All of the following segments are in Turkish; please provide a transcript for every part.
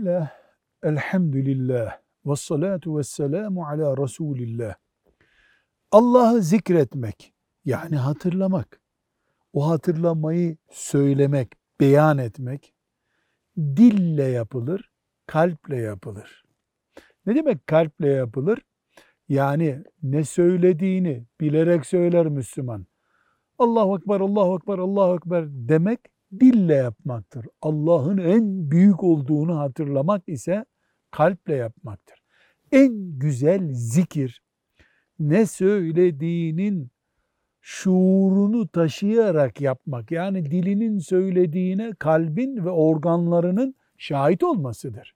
Bismillah, elhamdülillah, ve salatu ve selamu ala Resulillah. Allah'ı zikretmek, yani hatırlamak, o hatırlamayı söylemek, beyan etmek, dille yapılır, kalple yapılır. Ne demek kalple yapılır? Yani ne söylediğini bilerek söyler Müslüman. Allahu Ekber, Allahu Ekber, Allahu Ekber demek dille yapmaktır. Allah'ın en büyük olduğunu hatırlamak ise kalple yapmaktır. En güzel zikir ne söylediğinin şuurunu taşıyarak yapmak. Yani dilinin söylediğine kalbin ve organlarının şahit olmasıdır.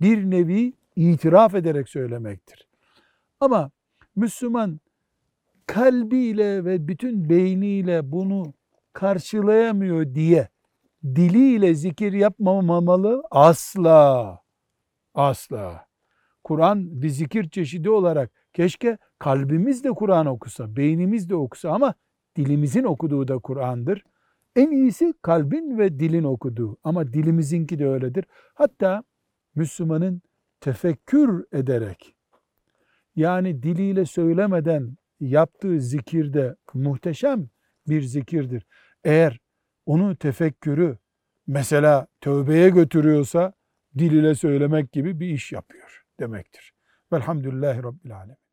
Bir nevi itiraf ederek söylemektir. Ama Müslüman kalbiyle ve bütün beyniyle bunu karşılayamıyor diye diliyle zikir yapmamalı asla. Asla. Kur'an bir zikir çeşidi olarak keşke kalbimiz de Kur'an okusa, beynimiz de okusa ama dilimizin okuduğu da Kur'an'dır. En iyisi kalbin ve dilin okuduğu ama dilimizinki de öyledir. Hatta Müslümanın tefekkür ederek yani diliyle söylemeden yaptığı zikirde muhteşem bir zikirdir. Eğer onu tefekkürü mesela tövbeye götürüyorsa dil ile söylemek gibi bir iş yapıyor demektir. Velhamdülillahi Rabbil Alemin.